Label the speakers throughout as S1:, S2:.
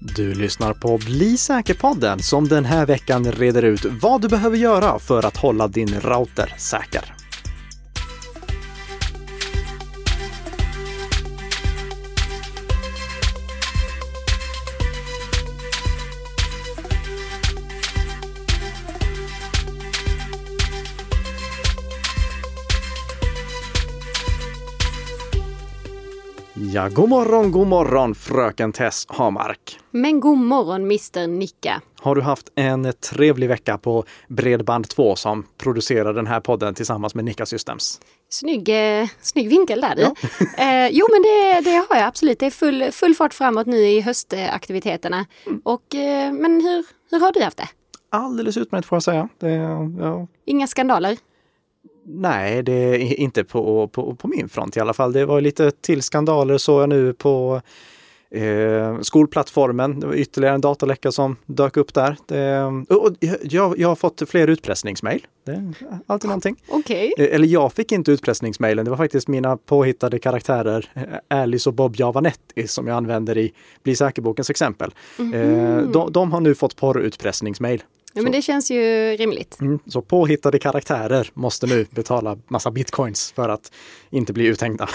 S1: Du lyssnar på Bli säker-podden som den här veckan reder ut vad du behöver göra för att hålla din router säker. Ja, god morgon, god morgon fröken Tess Hamark.
S2: Men god morgon Mr Nicka.
S1: Har du haft en trevlig vecka på Bredband2 som producerar den här podden tillsammans med Nicka Systems?
S2: Snygg, eh, snygg vinkel där du. Ja. eh, jo men det, det har jag absolut. Det är full, full fart framåt nu i höstaktiviteterna. Mm. Och, eh, men hur, hur har du haft det?
S1: Alldeles utmärkt får jag säga. Det,
S2: ja. Inga skandaler?
S1: Nej, det är inte på, på, på, min front i alla fall. Det var lite till skandaler såg jag nu på eh, skolplattformen. Ytterligare en dataläcka som dök upp där. Det, och jag, jag har fått fler utpressningsmail. Det är alltid någonting.
S2: Okay.
S1: Eh, eller jag fick inte utpressningsmailen. Det var faktiskt mina påhittade karaktärer eh, Alice och Bob Javanetti som jag använder i Bli säker-bokens exempel. Mm -hmm. de, de, har nu fått porrutpressningsmail.
S2: Ja, men det känns ju rimligt.
S1: Mm, så påhittade karaktärer måste nu betala massa bitcoins för att inte bli uthängda.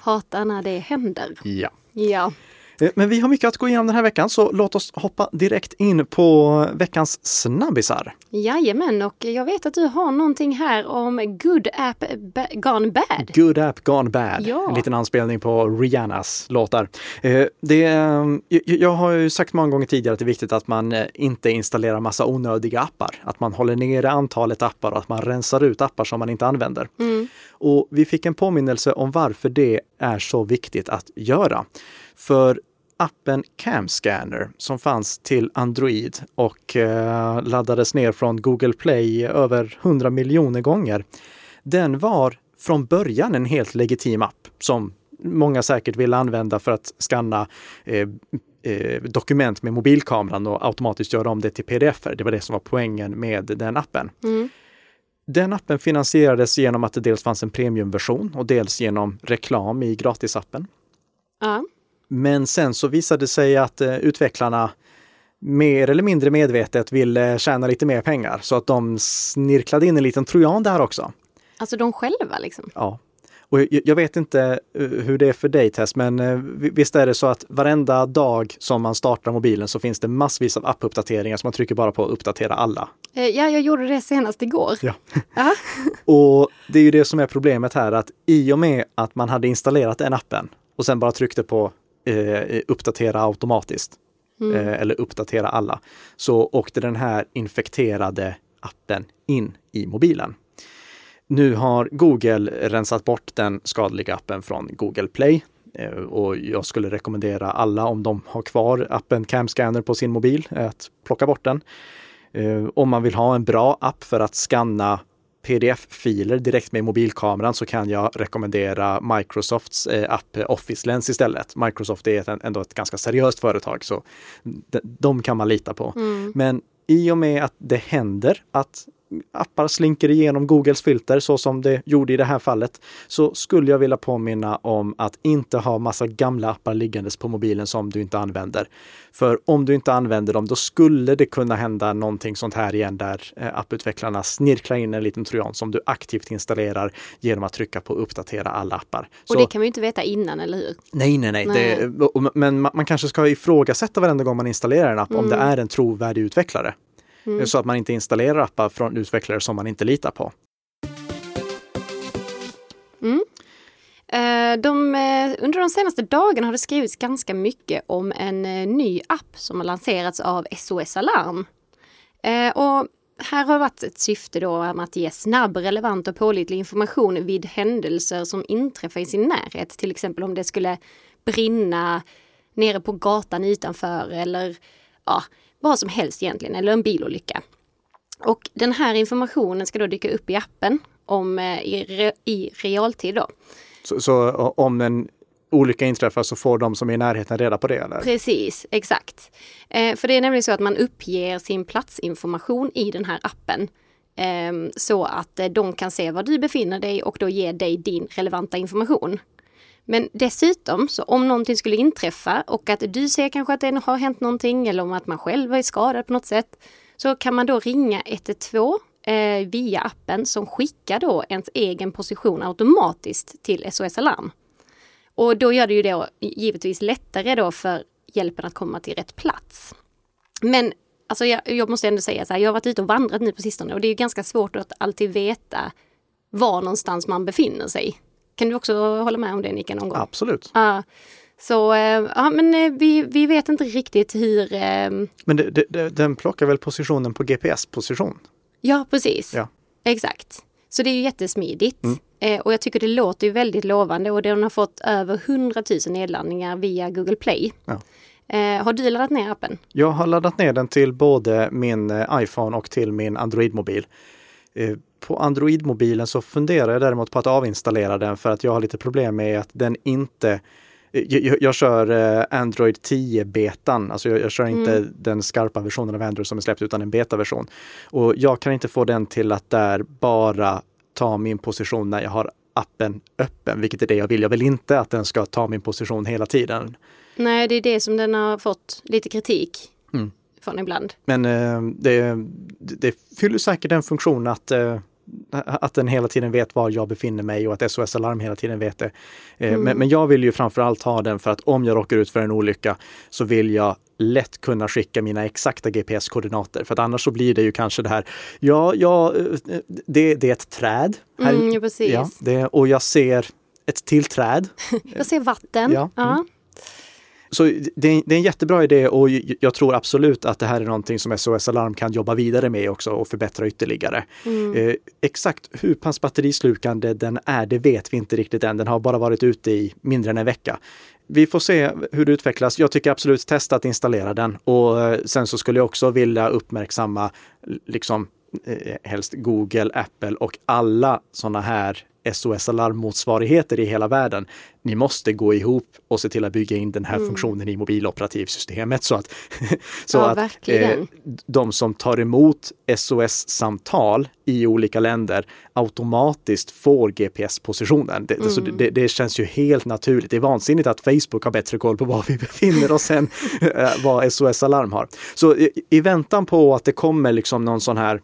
S2: Hatar när det händer.
S1: Ja.
S2: Ja.
S1: Eh, men vi har mycket att gå igenom den här veckan så låt oss hoppa direkt in på veckans snabbisar.
S2: Jajamän, och jag vet att du har någonting här om Good App Gone Bad.
S1: Good App Gone Bad, ja. en liten anspelning på Rihannas låtar. Eh, det, eh, jag har ju sagt många gånger tidigare att det är viktigt att man inte installerar massa onödiga appar. Att man håller nere antalet appar och att man rensar ut appar som man inte använder.
S2: Mm.
S1: Och vi fick en påminnelse om varför det är så viktigt att göra. För appen Camscanner som fanns till Android och eh, laddades ner från Google Play över 100 miljoner gånger. Den var från början en helt legitim app som många säkert vill använda för att skanna eh, eh, dokument med mobilkameran och automatiskt göra om det till pdf -er. Det var det som var poängen med den appen.
S2: Mm.
S1: Den appen finansierades genom att det dels fanns en premiumversion och dels genom reklam i gratisappen.
S2: Ja.
S1: Men sen så visade det sig att eh, utvecklarna mer eller mindre medvetet ville tjäna lite mer pengar så att de snirklade in en liten trojan där också.
S2: Alltså de själva liksom?
S1: Ja. Och jag vet inte eh, hur det är för dig Tess, men eh, visst är det så att varenda dag som man startar mobilen så finns det massvis av appuppdateringar som man trycker bara på att uppdatera alla.
S2: Ja, jag gjorde det senast igår.
S1: Ja. och det är ju det som är problemet här att i och med att man hade installerat den appen och sen bara tryckte på eh, uppdatera automatiskt. Mm. Eh, eller uppdatera alla. Så åkte den här infekterade appen in i mobilen. Nu har Google rensat bort den skadliga appen från Google Play eh, och jag skulle rekommendera alla om de har kvar appen Camscanner på sin mobil att plocka bort den. Eh, om man vill ha en bra app för att skanna pdf-filer direkt med mobilkameran så kan jag rekommendera Microsofts eh, app Office Lens istället. Microsoft är ändå ett ganska seriöst företag så de kan man lita på.
S2: Mm.
S1: Men i och med att det händer att appar slinker igenom Googles filter så som det gjorde i det här fallet, så skulle jag vilja påminna om att inte ha massa gamla appar liggandes på mobilen som du inte använder. För om du inte använder dem, då skulle det kunna hända någonting sånt här igen där eh, apputvecklarna snirklar in en liten trojan som du aktivt installerar genom att trycka på uppdatera alla appar.
S2: Och så, det kan man ju inte veta innan, eller hur?
S1: Nej, nej, nej. nej. Det, men man kanske ska ifrågasätta varenda gång man installerar en app mm. om det är en trovärdig utvecklare. Mm. Så att man inte installerar appar från utvecklare som man inte litar på.
S2: Mm. Eh, de, eh, under de senaste dagarna har det skrivits ganska mycket om en eh, ny app som har lanserats av SOS Alarm. Och här har varit ett syfte då att ge snabb, relevant och pålitlig information vid händelser som inträffar i sin närhet. Till exempel om det skulle brinna nere på gatan utanför eller ja, vad som helst egentligen, eller en bilolycka. Och den här informationen ska då dyka upp i appen om, eh, i, re, i realtid. Då.
S1: Så, så, om en olycka inträffar så får de som är i närheten reda på det? Eller?
S2: Precis, exakt. Eh, för det är nämligen så att man uppger sin platsinformation i den här appen. Eh, så att eh, de kan se var du befinner dig och då ge dig din relevanta information. Men dessutom, så om någonting skulle inträffa och att du ser kanske att det har hänt någonting eller om att man själv är skadad på något sätt, så kan man då ringa 112 eh, via appen som skickar då ens egen position automatiskt till SOS Alarm. Och då gör det ju då givetvis lättare då för hjälpen att komma till rätt plats. Men alltså jag, jag måste ändå säga så här, jag har varit ute och vandrat nu på sistone och det är ganska svårt att alltid veta var någonstans man befinner sig. Kan du också hålla med om det Nika någon gång?
S1: Absolut.
S2: Ja. Så ja, men eh, vi, vi vet inte riktigt hur...
S1: Men det, det, den plockar väl positionen på GPS-position?
S2: Ja, precis.
S1: Ja.
S2: Exakt. Så det är ju jättesmidigt. Mm. Eh, och jag tycker det låter ju väldigt lovande och den har fått över 100 000 nedladdningar via Google Play. Ja. Eh, har du laddat ner appen?
S1: Jag har laddat ner den till både min eh, iPhone och till min Android-mobil. Eh, på Android-mobilen så funderar jag däremot på att avinstallera den för att jag har lite problem med att den inte jag, jag, kör eh, Android 10-betan, alltså jag, jag kör inte mm. den skarpa versionen av Android som är släppt utan en betaversion. Och jag kan inte få den till att där bara ta min position när jag har appen öppen, vilket är det jag vill. Jag vill inte att den ska ta min position hela tiden.
S2: Nej, det är det som den har fått lite kritik mm. från ibland.
S1: Men eh, det, det fyller säkert en funktion att eh, att den hela tiden vet var jag befinner mig och att SOS Alarm hela tiden vet det. Eh, mm. Men, men, jag vill ju framförallt ha den för att om jag råkar ut för en olycka så vill jag lätt kunna skicka mina exakta GPS-koordinater. För att annars så blir det ju kanske det här, ja, ja eh, det, det är ett träd.
S2: Här, mm, ja, precis. Ja,
S1: det, och jag ser ett till träd.
S2: jag ser vatten.
S1: Ja. Mm. Så det är, det är en jättebra idé och jag tror absolut att det här är någonting som SOS Alarm kan jobba vidare med också och förbättra ytterligare. Mm. Eh, exakt hur pass batterislukande den är, det vet vi inte riktigt än. Den har bara varit ute i mindre än en vecka. Vi får se hur det utvecklas. Jag tycker absolut testa att installera den och eh, sen så skulle jag också vilja uppmärksamma liksom eh, helst Google, Apple och alla sådana här SOS Alarm-motsvarigheter i hela världen. Ni måste gå ihop och se till att bygga in den här mm. funktionen i mobiloperativsystemet så att, så
S2: ja,
S1: att eh, de som tar emot SOS-samtal i olika länder automatiskt får GPS-positionen. Det, mm. det, det, känns ju helt naturligt. Det är vansinnigt att Facebook har bättre koll på var vi befinner oss än eh, vad SOS Alarm har. Så i, i väntan på att det kommer liksom någon sån här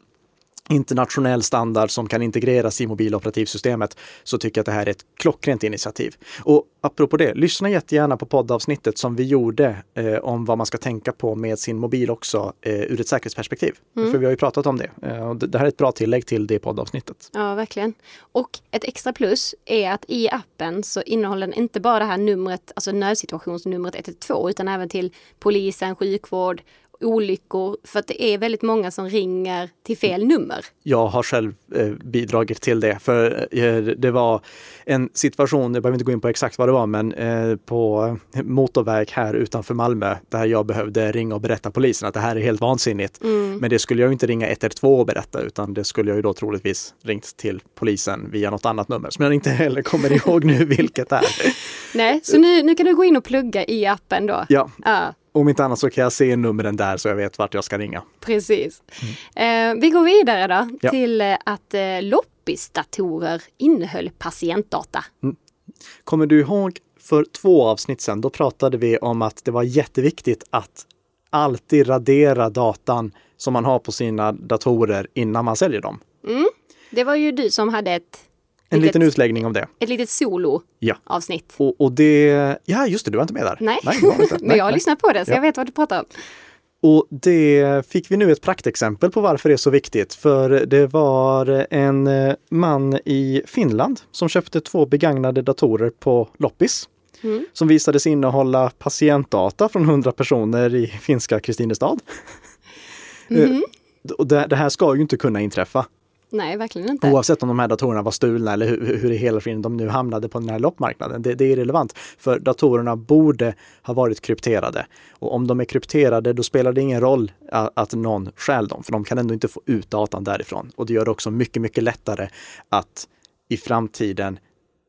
S1: internationell standard som kan integreras i mobiloperativsystemet så tycker jag att det här är ett klockrent initiativ. Och apropå det, lyssna jättegärna på poddavsnittet som vi gjorde eh, om vad man ska tänka på med sin mobil också eh, ur ett säkerhetsperspektiv. Mm. För vi har ju pratat om det. Eh, och det här är ett bra tillägg till det poddavsnittet.
S2: Ja, verkligen. Och ett extra plus är att i appen så innehåller den inte bara det här numret, alltså nödsituationsnumret 112 utan även till polisen, sjukvård olyckor för att det är väldigt många som ringer till fel nummer.
S1: Jag har själv eh, bidragit till det för eh, det var en situation, jag behöver inte gå in på exakt vad det var, men eh, på motorväg här utanför Malmö där jag behövde ringa och berätta polisen att det här är helt vansinnigt. Mm. Men det skulle jag inte ringa 112 och berätta utan det skulle jag ju då troligtvis ringt till polisen via något annat nummer som jag inte heller kommer ihåg nu vilket är.
S2: Nej, så nu, nu kan du gå in och plugga i appen då.
S1: Ja. Uh om inte annat så kan jag se numren där så jag vet vart jag ska ringa.
S2: Precis. Mm. Eh, vi går vidare då ja. till eh, att eh, loppisdatorer innehöll patientdata. Mm.
S1: Kommer du ihåg för två avsnitt sedan, då pratade vi om att det var jätteviktigt att alltid radera datan som man har på sina datorer innan man säljer dem.
S2: Mm. Det var ju du som hade ett
S1: en litet, liten utläggning om det.
S2: Ett litet solo-avsnitt.
S1: Ja. Och, och, det, ja just det, du var inte med där.
S2: Nej, Nej men jag har lyssnat på det så ja. jag vet vad du pratar om.
S1: Och det fick vi nu ett praktexempel på varför det är så viktigt. För det var en eh, man i Finland som köpte två begagnade datorer på loppis. Mm. Som visade sig innehålla patientdata från 100 personer i finska Kristinestad. Mm. det, det här ska ju inte kunna inträffa.
S2: Nej, verkligen inte.
S1: Oavsett om de här datorerna var stulna eller hur, hur i hela friden de nu hamnade på den här loppmarknaden. Det, det är irrelevant. För datorerna borde ha varit krypterade. Och om de är krypterade, då spelar det ingen roll att, att någon stjäl dem, för de kan ändå inte få ut datan därifrån. Och det gör det också mycket, mycket lättare att i framtiden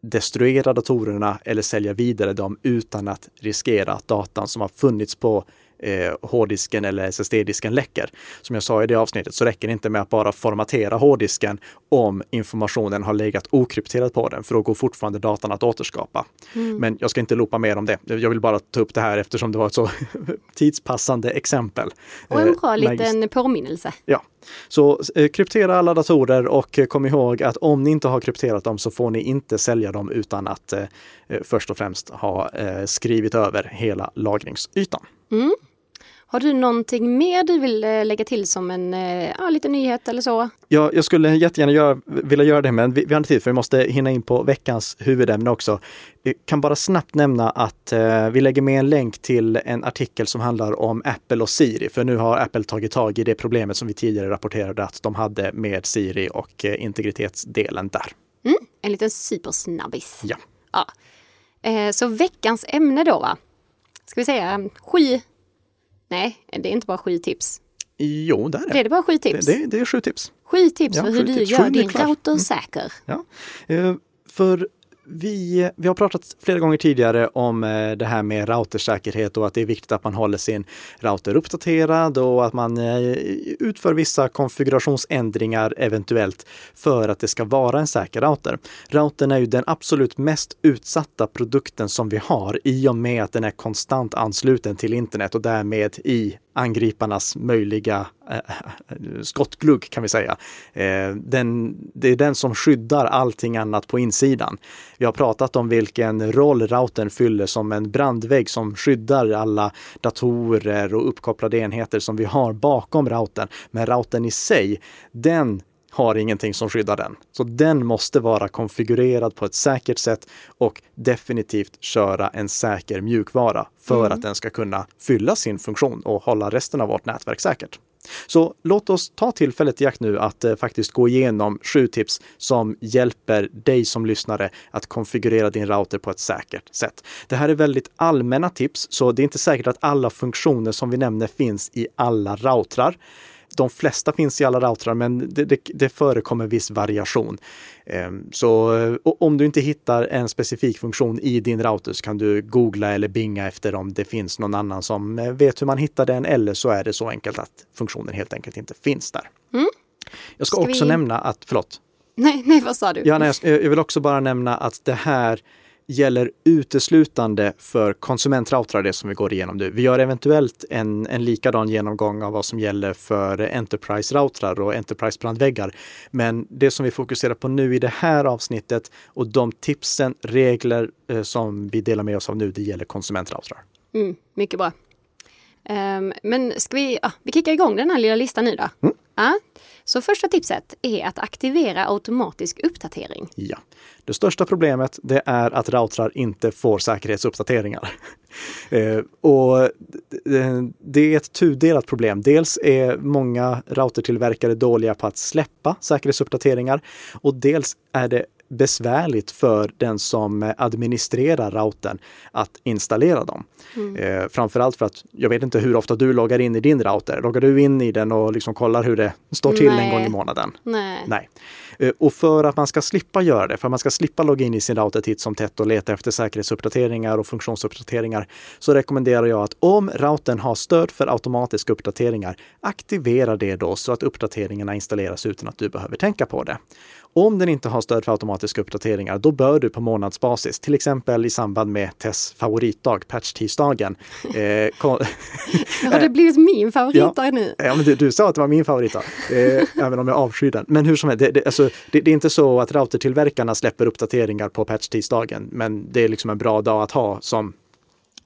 S1: destruera datorerna eller sälja vidare dem utan att riskera att datan som har funnits på eh, hårddisken eller SSD-disken läcker. Som jag sa i det avsnittet så räcker det inte med att bara formatera hårddisken om informationen har legat okrypterad på den, för då går fortfarande datan att återskapa. Mm. Men jag ska inte loopa mer om det. Jag vill bara ta upp det här eftersom det var ett så tidspassande exempel.
S2: Och en bra eh, liten påminnelse.
S1: Ja, så eh, kryptera alla datorer och kom ihåg att om ni inte har krypterat dem så får ni inte sälja dem utan att eh, eh först och främst ha eh, skrivit över hela lagringsytan.
S2: Mm. Har du någonting mer du vill eh, lägga till som en eh, ja, liten nyhet eller så?
S1: Ja, jag skulle jättegärna göra, vilja göra det, men vi, vi har inte tid för vi måste hinna in på veckans huvudämne också. Jag kan bara snabbt nämna att eh, vi lägger med en länk till en artikel som handlar om Apple och Siri, för nu har Apple tagit tag i det problemet som vi tidigare rapporterade att de hade med Siri och eh, integritetsdelen där.
S2: Mm, en liten supersnabbis.
S1: Ja.
S2: ja. Eh, så veckans ämne då, va? Ska vi säga sju Nej, det är inte bara sju tips.
S1: Jo, det är det.
S2: Det är det bara sju tips?
S1: Det, det, det är sju tips.
S2: Sju tips ja, för hur du tips. gör din router mm. säker.
S1: Ja. Uh, för vi, vi har pratat flera gånger tidigare om eh, det här med routersäkerhet och att det är viktigt att man håller sin router uppdaterad och att man eh, utför vissa konfigurationsändringar eventuellt för att det ska vara en säker router. Routern är ju den absolut mest utsatta produkten som vi har i och med att den är konstant ansluten till internet och därmed i angriparnas möjliga eh, eh, skottglugg kan vi säga. Eh, den, det är den som skyddar allting annat på insidan. Vi har pratat om vilken roll routern fyller som en brandvägg som skyddar alla datorer och uppkopplade enheter som vi har bakom routern. Men routern i sig, den har ingenting som skyddar den. Så den måste vara konfigurerad på ett säkert sätt och definitivt köra en säker mjukvara för mm. att den ska kunna fylla sin funktion och hålla resten av vårt nätverk säkert. Så låt oss ta tillfället i akt nu att eh, faktiskt gå igenom sju tips som hjälper dig som lyssnare att konfigurera din router på ett säkert sätt. Det här är väldigt allmänna tips, så det är inte säkert att alla funktioner som vi nämner finns i alla routrar de flesta finns i alla routrar, men det, det, det förekommer viss variation. Ehm, så om du inte hittar en specifik funktion i din router så kan du googla eller binga efter om det finns någon annan som eh, vet hur man hittar den eller så är det så enkelt att funktionen helt enkelt inte finns där. Mm. Jag ska, ska också vi... nämna att, förlåt.
S2: Nej, nej, vad sa du?
S1: Ja, nej, jag vill också bara nämna att det här gäller uteslutande för konsumentroutrar, det som vi går igenom nu. Vi gör eventuellt en, en likadan genomgång av vad som gäller för Enterprise-routrar och Enterprise-brandväggar. Men det som vi fokuserar på nu i det här avsnittet och de tipsen, regler eh, som vi delar med oss av nu, det gäller konsumentroutrar.
S2: Mm, mycket bra. Um, men ska vi, ah, vi kickar igång den här lilla listan nu då? Mm. Ja. så första tipset är att aktivera automatisk uppdatering.
S1: Ja. Det största problemet det är att routrar inte får säkerhetsuppdateringar. eh, och det är ett tudelat problem. Dels är många routertillverkare dåliga på att släppa säkerhetsuppdateringar och dels är det besvärligt för den som administrerar routern att installera dem. Mm. Eh, framförallt för att jag vet inte hur ofta du loggar in i din router. Loggar du in i den och liksom kollar hur det står till Nej. en gång i månaden?
S2: Nej.
S1: Nej. Eh, och för att man ska slippa göra det, för att man ska slippa logga in i sin router titt som tätt och leta efter säkerhetsuppdateringar och funktionsuppdateringar, så rekommenderar jag att om routern har stöd för automatiska uppdateringar, aktivera det då så att uppdateringarna installeras utan att du behöver tänka på det. Om den inte har stöd för automatiska uppdateringar, då bör du på månadsbasis, till exempel i samband med Tess favoritdag, patch-tisdagen.
S2: Eh, har det blivit min favoritdag ja, nu?
S1: Ja, men du, du, sa att det var min favoritdag, eh, även om jag avskyr den. Men hur som helst, det, det, alltså, det, det, är inte så att routertillverkarna släpper uppdateringar på patch-tisdagen, men det är liksom en bra dag att ha som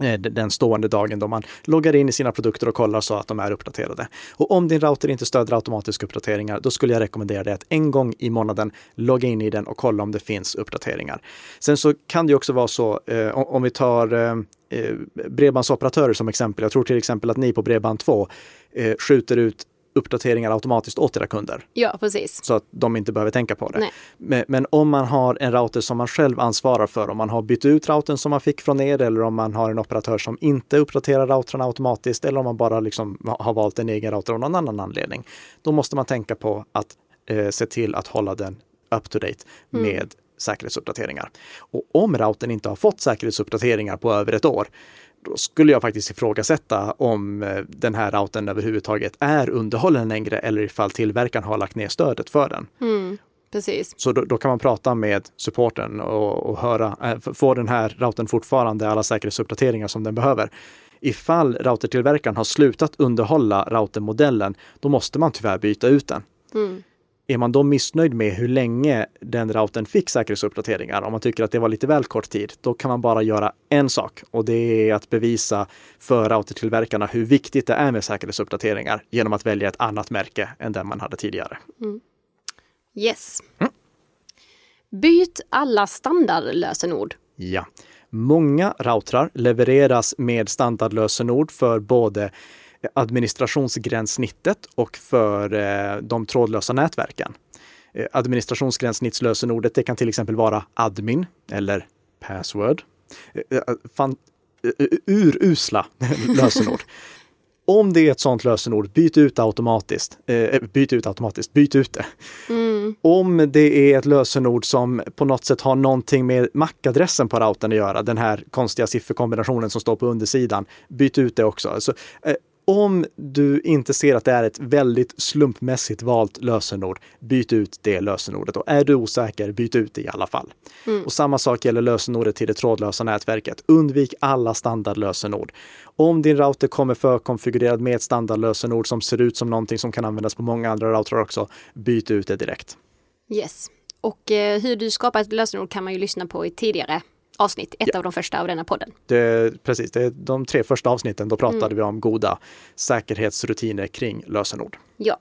S1: Eh, den stående dagen då man loggar in i sina produkter och kollar så att de är uppdaterade. Och om din router inte stöder automatiska uppdateringar, då skulle jag rekommendera dig att en gång i månaden logga in i den och kolla om det finns uppdateringar. Sen så kan det också vara så, eh, om vi tar eh, eh bredbandsoperatörer som exempel. Jag tror till exempel att ni på Bredband2 eh, skjuter ut uppdateringar automatiskt åt era kunder.
S2: Ja, precis.
S1: Så att de inte behöver tänka på det. Men, men, om man har en router som man själv ansvarar för, om man har bytt ut routern som man fick från er eller om man har en operatör som inte uppdaterar routrarna automatiskt eller om man bara liksom har valt en egen router av någon annan anledning. Då måste man tänka på att eh, se till att hålla den up to date mm. med säkerhetsuppdateringar. Och om routern inte har fått säkerhetsuppdateringar på över ett år, då skulle jag faktiskt ifrågasätta om eh, den här routern överhuvudtaget är underhållen längre eller ifall tillverkaren har lagt ner stödet för den.
S2: Mm, precis.
S1: Så då, då, kan man prata med supporten och, och höra, äh, får den här routern fortfarande alla säkerhetsuppdateringar som den behöver? Ifall routertillverkaren har slutat underhålla routermodellen, då måste man tyvärr byta ut den.
S2: Mm.
S1: Är man då missnöjd med hur länge den routern fick säkerhetsuppdateringar, om man tycker att det var lite väl kort tid, då kan man bara göra en sak och det är att bevisa för routertillverkarna hur viktigt det är med säkerhetsuppdateringar genom att välja ett annat märke än den man hade tidigare.
S2: Mm. Yes. Mm. Byt alla standardlösenord.
S1: Ja. Många routrar levereras med standardlösenord för både administrationsgränssnittet och för eh, de trådlösa nätverken. Eh, administrationsgränssnittslösenordet det kan till exempel vara admin eller password. Eh, fan, urusla lösenord. Om det är ett sådant lösenord, byt ut automatiskt. Eh, byt ut automatiskt, byt ut det. Mm. Om det är ett lösenord som på något sätt har någonting med MAC-adressen på routern att göra, den här konstiga sifferkombinationen som står på undersidan, byt ut det också. Alltså, eh, om du inte ser att det är ett väldigt slumpmässigt valt lösenord, byt ut det lösenordet. Och är du osäker, byt ut det i alla fall. Mm. Och samma sak gäller lösenordet till det trådlösa nätverket. Undvik alla standardlösenord. Om din router kommer förkonfigurerad med ett standardlösenord som ser ut som någonting som kan användas på många andra routrar också, byt ut det direkt.
S2: Yes. Och eh, hur du skapar ett lösenord kan man ju lyssna på i tidigare avsnitt, ett ja. av de första av denna podden.
S1: Det, precis, det är de tre första avsnitten, då pratade mm. vi om goda säkerhetsrutiner kring lösenord.
S2: Ja.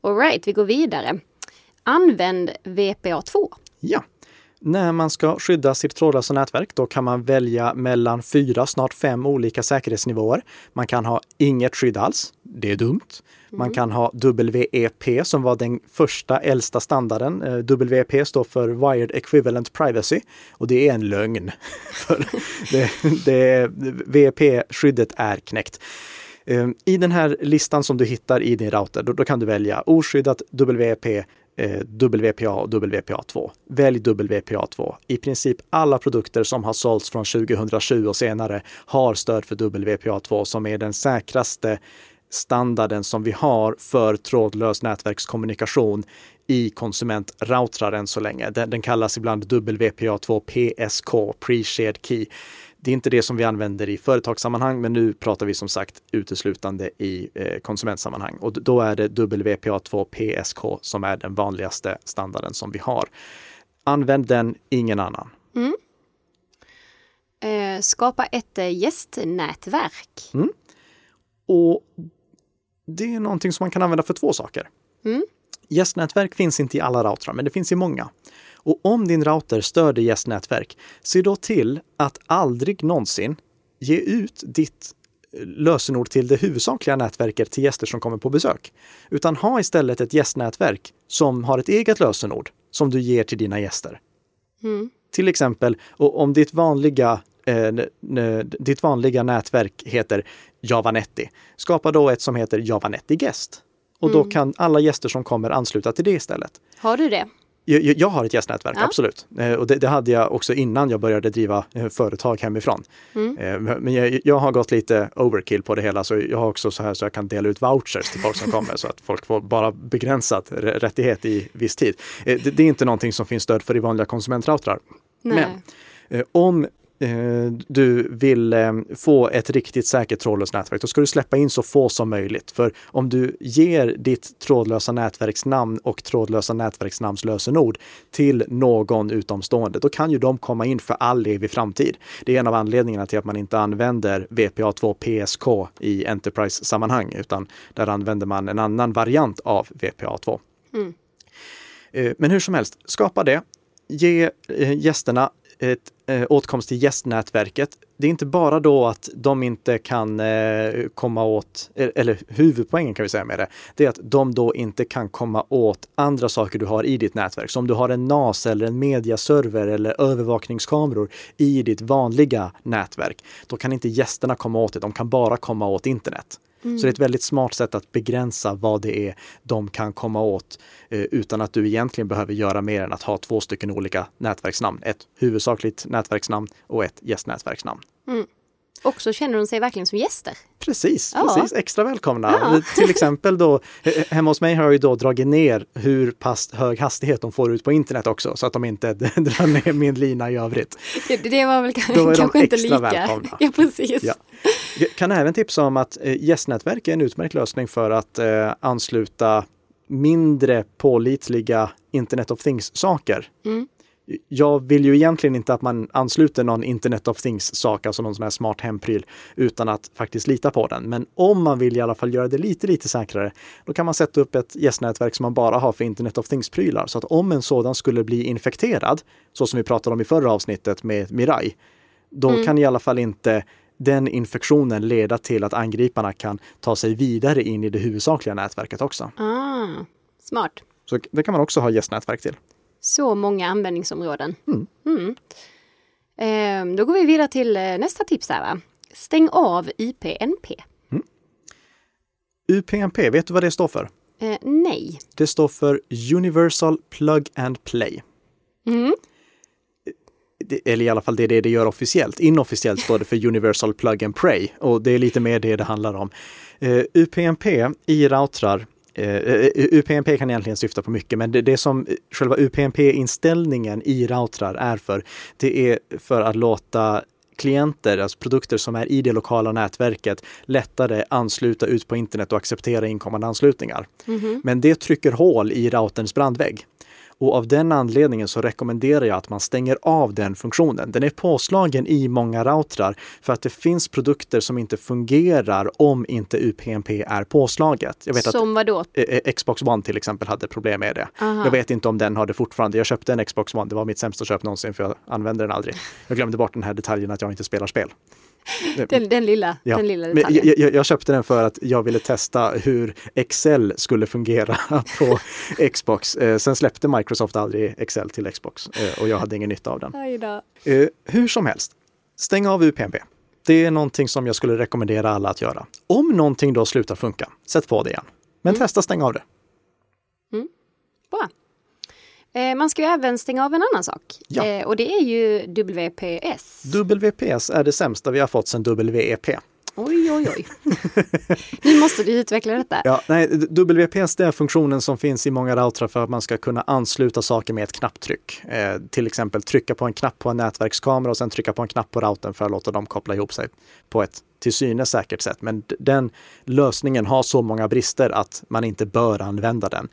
S2: Alright, vi går vidare. Använd VPA2.
S1: Ja. När man ska skydda sitt trådlösa nätverk, då kan man välja mellan fyra, snart fem olika säkerhetsnivåer. Man kan ha inget skydd alls. Det är dumt. Man mm. kan ha WEP som var den första äldsta standarden. Eh, WEP står för Wired Equivalent Privacy och det är en lögn. det, det, WEP-skyddet är knäckt. Eh, I den här listan som du hittar i din router, då, då kan du välja oskyddat WEP, Eh, WPA och WPA2. Välj WPA2. I princip alla produkter som har sålts från 2007 och senare har stöd för WPA2 som är den säkraste standarden som vi har för trådlös nätverkskommunikation i konsumentroutrar än så länge. Den, den kallas ibland WPA2 PSK, Pre-Shared Key. Det är inte det som vi använder i företagssammanhang, men nu pratar vi som sagt uteslutande i eh, konsumentsammanhang. Och då är det WPA2 PSK som är den vanligaste standarden som vi har. Använd den, ingen annan.
S2: Mm. Eh, skapa ett eh, gästnätverk.
S1: Mm. Och det är någonting som man kan använda för två saker.
S2: Mm.
S1: Gästnätverk finns inte i alla routrar, men det finns i många. Och om din router stöder gästnätverk, se då till att aldrig någonsin ge ut ditt eh, lösenord till det huvudsakliga nätverket till gäster som kommer på besök. Utan ha istället ett gästnätverk som har ett eget lösenord som du ger till dina gäster.
S2: Mm.
S1: Till exempel om ditt vanliga, eh, ditt vanliga nätverk heter Javanetti. Skapa då ett som heter Javanetti Guest. Och mm. då kan alla gäster som kommer ansluta till det istället.
S2: Har du det?
S1: Jag, jag har ett gästnätverk, ja. absolut. Eh, och det, det, hade jag också innan jag började driva eh, företag hemifrån.
S2: Mm.
S1: Eh, men jag, jag, har gått lite overkill på det hela, så jag har också så här så jag kan dela ut vouchers till folk som kommer så att folk får bara begränsat rättighet i viss tid. Det, det är inte någonting som finns stöd för i vanliga konsumentroutrar. Men om du vill eh, få ett riktigt säkert trådlöst nätverk, då ska du släppa in så få som möjligt. För om du ger ditt trådlösa nätverksnamn och trådlösa nätverksnamnslösenord till någon utomstående, då kan ju de komma in för all evig framtid. Det är en av anledningarna till att man inte använder VPA2 PSK i Enterprise-sammanhang, utan där använder man en annan variant av VPA2.
S2: Mm.
S1: Eh, men hur som helst, skapa det. Ge gästerna ett eh, åtkomst till gästnätverket. Det är inte bara då att de inte kan eh, komma åt, eh, eller huvudpoängen kan vi säga med det, det är att de då inte kan komma åt andra saker du har i ditt nätverk. Så om du har en NAS eller en mediaserver eller övervakningskameror i ditt vanliga nätverk, då kan inte gästerna komma åt det. De kan bara komma åt internet. Mm. Så det är ett väldigt smart sätt att begränsa vad det är de kan komma åt eh, utan att du egentligen behöver göra mer än att ha två stycken olika nätverksnamn. Ett huvudsakligt nätverksnamn och ett gästnätverksnamn.
S2: Mm. Och så känner de sig verkligen som gäster.
S1: Precis,
S2: Ja.
S1: precis. extra välkomna.
S2: Ja.
S1: Till exempel då, hemma hos mig har jag ju då dragit ner hur pass hög hastighet de får ut på internet också, så att de inte drar ner min lina i övrigt.
S2: Det, det var väl
S1: Då är de
S2: kanske inte
S1: extra
S2: lika.
S1: välkomna.
S2: Ja, precis.
S1: Ja. Jag kan även tipsa om att eh, gästnätverk är en utmärkt lösning för att eh, ansluta mindre pålitliga Internet of Things-saker.
S2: Mm.
S1: Jag vill ju egentligen inte att man ansluter någon Internet of Things-sak, alltså någon sån här smart hempryl, utan att faktiskt lita på den. Men om man vill i alla fall göra det lite, lite säkrare, då kan man sätta upp ett gästnätverk som man bara har för Internet of Things-prylar. Så att om en sådan skulle bli infekterad, så som vi pratade om i förra avsnittet med Mirai, då
S2: Mm.
S1: kan i alla fall inte den infektionen leda till att angriparna kan ta sig vidare in i det huvudsakliga nätverket också.
S2: Ah, smart.
S1: Så det kan man också ha gästnätverk till.
S2: Så många användningsområden.
S1: Mm.
S2: Mm. Ehm, då går vi vidare till eh, nästa tips här. Va? Stäng av IPNP.
S1: UPnP, vet du vad det står för?
S2: Eh, nej.
S1: Det står för Universal Plug and Play.
S2: Mm.
S1: Det, eller i alla fall det är det det gör officiellt. Inofficiellt står det för Universal Plug and Pray och det är lite mer det det handlar om. UPnP i routrar Uh, UPnP kan egentligen syfta på mycket, men det, det som själva UPnP-inställningen i routrar är för, det är för att låta klienter, alltså produkter som är i det lokala nätverket, lättare ansluta ut på internet och acceptera inkommande anslutningar.
S2: Mhm.
S1: Men det trycker hål i routerns brandvägg. Och av den anledningen så rekommenderar jag att man stänger av den funktionen. Den är påslagen i många routrar för att det finns produkter som inte fungerar om inte UPnP är påslaget. Jag vet att
S2: Som vadå?
S1: eh, eh, Xbox One till exempel hade problem med det.
S2: Aha.
S1: Jag vet inte om den har det fortfarande. Jag köpte en Xbox One. Det var mitt sämsta köp någonsin för jag använder den aldrig. Jag glömde bort den här detaljen att jag inte spelar spel.
S2: Den, den lilla,
S1: Ja,
S2: den lilla detaljen.
S1: jag, jag, jag köpte den för att jag ville testa hur Excel skulle fungera på Xbox. Eh, sen släppte Microsoft aldrig Excel till Xbox eh, och jag hade ingen nytta av den. Eh, hur som helst, stäng av UPnP. Det är någonting som jag skulle rekommendera alla att göra. Om någonting då slutar funka, sätt på det igen. Men testa stäng av det.
S2: Bra. Eh, man ska ju även stänga av en annan sak.
S1: Ja.
S2: Eh, och det är ju WPS.
S1: WPS är det sämsta vi har fått sedan WEP.
S2: Oj, oj, oj. nu måste du utveckla detta.
S1: Ja, nej, WPS det är funktionen som finns i många routrar för att man ska kunna ansluta saker med ett knapptryck. Eh, till exempel trycka på en knapp på en nätverkskamera och sen trycka på en knapp på routern för att låta dem koppla ihop sig på ett till synes säkert sätt. Men den lösningen har så många brister att man inte bör använda den.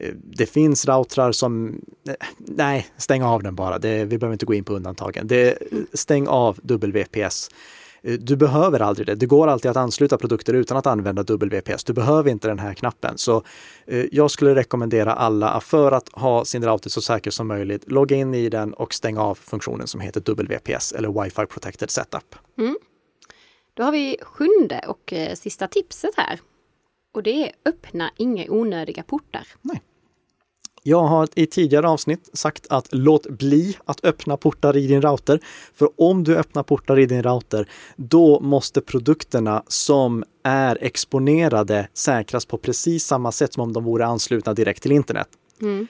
S1: Eh, det finns routrar som, eh, nej, stäng av den bara. Det, vi behöver inte gå in på undantagen. Det, stäng av WPS. Eh, du behöver aldrig det. Det går alltid att ansluta produkter utan att använda WPS. Du behöver inte den här knappen. Så jag skulle rekommendera alla för att ha sin router så säker som möjligt, logga in i den och stänga av funktionen som heter WPS eller Wi-Fi Protected Setup. Mm.
S2: Då har vi sjunde och sista tipset här. Och det är öppna inga onödiga portar.
S1: Jag har i tidigare avsnitt sagt att låt bli att öppna portar i din router. För om du öppnar portar i din router, då måste produkterna som är exponerade säkras på precis samma sätt som om de vore anslutna direkt till internet.
S2: Mm.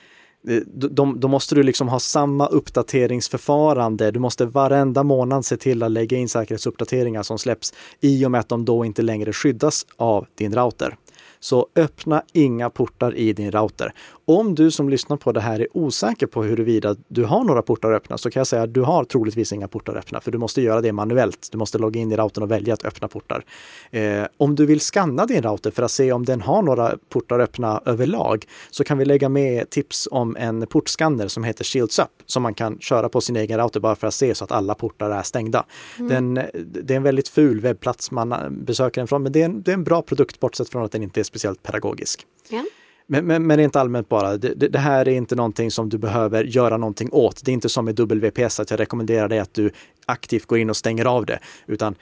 S1: Eh, de, då måste du liksom ha samma uppdateringsförfarande. Du måste varenda månad se till att lägga in säkerhetsuppdateringar som släpps i och med att de då inte längre skyddas av din router. Så öppna inga portar i din router. Om du som lyssnar på det här är osäker på huruvida du har några portar öppna så kan jag säga att du har troligtvis inga portar öppna för du måste göra det manuellt. Du måste logga in i routern och välja att öppna portar. Eh, om du vill skanna din router för att se om den har några portar öppna överlag så kan vi lägga med tips om en portskanner som heter Shields Up som man kan köra på sin egen router bara för att se så att alla portar är stängda. Den, det är en väldigt ful webbplats man besöker den från men det är en, det är en bra produkt bortsett från att den inte är speciellt pedagogisk.
S2: Ja.
S1: Men, men, men rent allmänt bara, det, det här är inte någonting som du behöver göra någonting åt. Det är inte som med WPS att jag rekommenderar dig att du aktivt går in och stänger av det, utan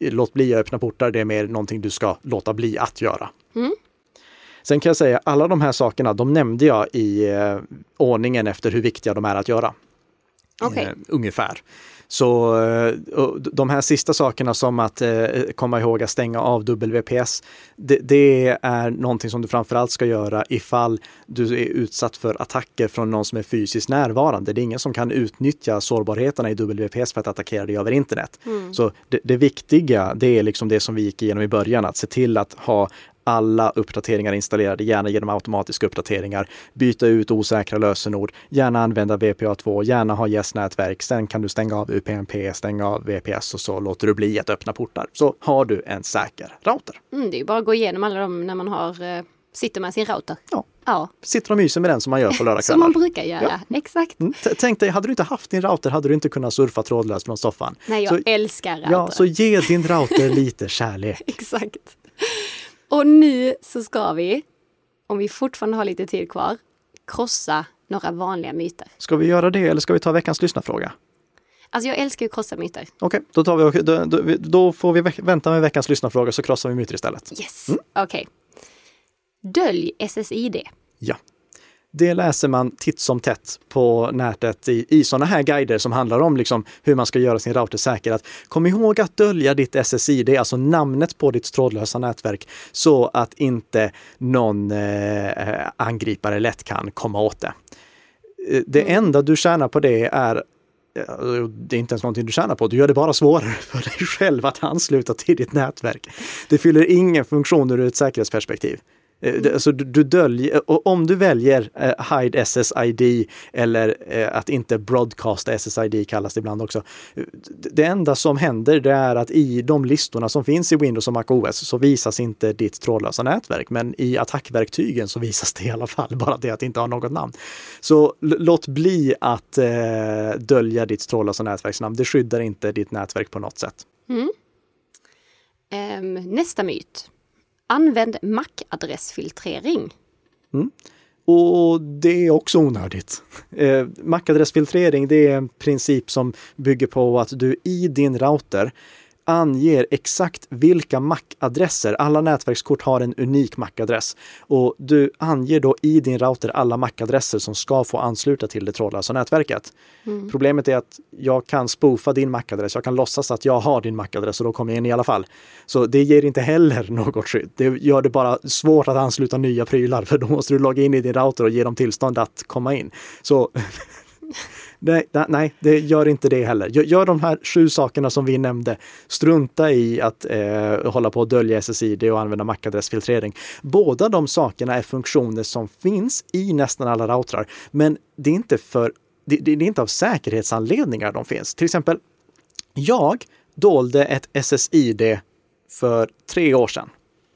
S1: låt bli att öppna portar, det är mer någonting du ska låta bli att göra.
S2: Mm.
S1: Sen kan jag säga, alla de här sakerna, de nämnde jag i eh, ordningen efter hur viktiga de är att göra.
S2: Okej.
S1: Eh, ungefär. Så eh, de här sista sakerna som att eh, komma ihåg att stänga av WPS, det, det, är någonting som du framförallt ska göra ifall du är utsatt för attacker från någon som är fysiskt närvarande. Det är ingen som kan utnyttja sårbarheterna i WPS för att attackera dig över internet. Mm. Så det, det, viktiga, det är liksom det som vi gick igenom i början, att se till att ha alla uppdateringar installerade, gärna genom automatiska uppdateringar. Byta ut osäkra lösenord, gärna använda VPA2, gärna ha gästnätverk. Sen kan du stänga av UPnP, stänga av VPS och så låter du bli att öppna portar. Så har du en säker router.
S2: Mm, det är bara att gå igenom alla dem när man har eh, sitter med sin router.
S1: Ja. ja. Sitter och myser med den som man gör på lördagskvällar.
S2: som man brukar göra, ja. exakt. Mm.
S1: Tänk dig, hade du inte haft din router hade du inte kunnat surfa trådlöst från soffan.
S2: Nej, jag så, älskar router.
S1: Ja, så ge din router lite kärlek.
S2: exakt. Och nu så ska vi, om vi fortfarande har lite tid kvar, krossa några vanliga myter.
S1: Ska vi göra det eller ska vi ta veckans lyssnarfråga?
S2: Alltså jag älskar ju att krossa myter.
S1: Okej, okay, då, då, då, då, får vi vänta med veckans lyssnarfråga så krossar vi myter istället.
S2: Yes, mm. okej. Okay. Dölj SSID.
S1: Ja. Det läser man titt som tätt på nätet i, i sådana här guider som handlar om liksom hur man ska göra sin router säker. Att kom ihåg att dölja ditt SSID, alltså namnet på ditt trådlösa nätverk, så att inte någon eh, angripare lätt kan komma åt det. Eh, det mm. enda du tjänar på det är det är inte ens någonting du tjänar på, du gör det bara svårare för dig själv att ansluta till ditt nätverk. Det fyller ingen funktion ur ett säkerhetsperspektiv. Mm. Alltså du, du döljer, eh, och om du väljer eh, Hide SSID eller eh, att inte broadcast SSID kallas det ibland också. Eh, det enda som händer det är att i de listorna som finns i Windows och MacOS så visas inte ditt trådlösa nätverk. Men i attackverktygen så visas det i alla fall, bara det att det inte har något namn. Så låt bli att eh, dölja ditt trådlösa nätverksnamn. Det skyddar inte ditt nätverk på något sätt.
S2: Mm. Um, nästa myt. Använd MAC-adressfiltrering.
S1: Mm. Och det är också onödigt. Eh, MAC-adressfiltrering det är en princip som bygger på att du i din router anger exakt vilka MAC-adresser, alla nätverkskort har en unik MAC-adress. Och du anger då i din router alla MAC-adresser som ska få ansluta till det trådlösa nätverket. Mm. Problemet är att jag kan spoofa din MAC-adress, jag kan låtsas att jag har din MAC-adress och då kommer jag in i alla fall. Så det ger inte heller något skydd. Det gör det bara svårt att ansluta nya prylar för då måste du logga in i din router och ge dem tillstånd att komma in. Så Nej, nej, det gör inte det heller. Gör, gör de här sju sakerna som vi nämnde. Strunta i att eh, hålla på att dölja SSID och använda MAC-adressfiltrering. Båda de sakerna är funktioner som finns i nästan alla routrar, men det är inte för det, det är inte av säkerhetsanledningar de finns. Till exempel, jag dolde ett SSID för tre år sedan.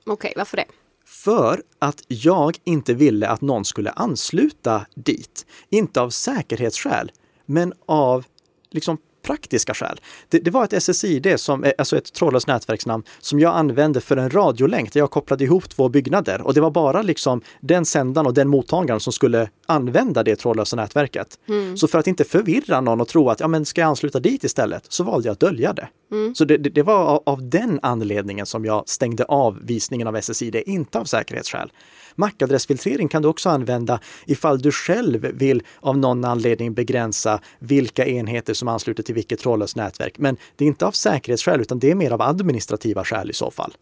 S2: Okej, okay, varför det?
S1: För att jag inte ville att någon skulle ansluta dit. Inte av säkerhetsskäl, men av liksom praktiska skäl. Det, det, var ett SSID, som, alltså ett trådlöst nätverksnamn, som jag använde för en radiolänk där jag kopplade ihop två byggnader. Och det var bara liksom den sändaren och den mottagaren som skulle använda det trådlösa nätverket. Mm. Så för att inte förvirra någon och tro att ja, men ska jag ansluta dit istället, så valde jag att dölja det. Mm. Så det, det, var av, av den anledningen som jag stängde av visningen av SSID, inte av säkerhetsskäl. MAC-adressfiltrering kan du också använda ifall du själv vill av någon anledning begränsa vilka enheter som ansluter till vilket trådlöst nätverk. Men det är inte av säkerhetsskäl utan det är mer av administrativa skäl i så fall.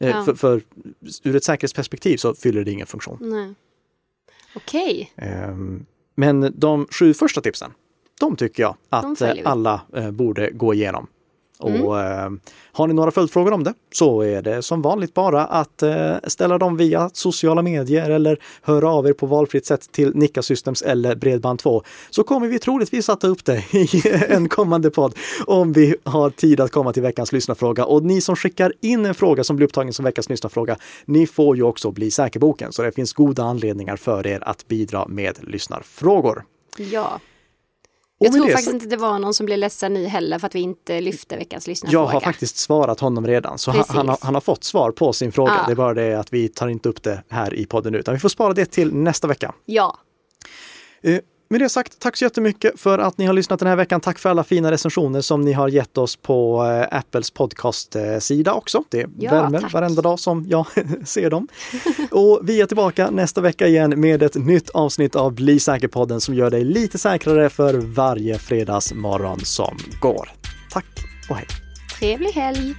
S1: Eh, ja. För, för ur ett säkerhetsperspektiv så fyller det ingen funktion.
S2: Nej. Okej.
S1: Okay. Ehm, men de sju första tipsen, de tycker jag att alla eh, borde gå igenom. Mm. Och eh, har ni några följdfrågor om det så är det som vanligt bara att eh, ställa dem via sociala medier eller höra av er på valfritt sätt till Nika Systems eller Bredband2 så kommer vi troligtvis att ta upp det i en kommande podd om vi har tid att komma till veckans lyssnarfråga. Och ni som skickar in en fråga som blir upptagen som veckans lyssnarfråga, ni får ju också bli säkerboken så det finns goda anledningar för er att bidra med lyssnarfrågor.
S2: Ja. Jag tror faktiskt så... inte det var någon som blev ledsen nu heller för att vi inte lyfte veckans lyssnarfråga.
S1: Jag har faktiskt svarat honom redan, så han, han, har, han, har, fått svar på sin fråga. Ja. Det är bara det att vi tar inte upp det här i podden utan vi får spara det till nästa vecka.
S2: Ja.
S1: Med det sagt, tack så jättemycket för att ni har lyssnat den här veckan. Tack för alla fina recensioner som ni har gett oss på eh, Apples podcast-sida också. Det
S2: Ja,
S1: värmer
S2: tack.
S1: varenda dag som jag ser dem. Och vi är tillbaka nästa vecka igen med ett nytt avsnitt av Bli säker-podden som gör dig lite säkrare för varje fredagsmorgon som går. Tack och hej!
S2: Trevlig helg!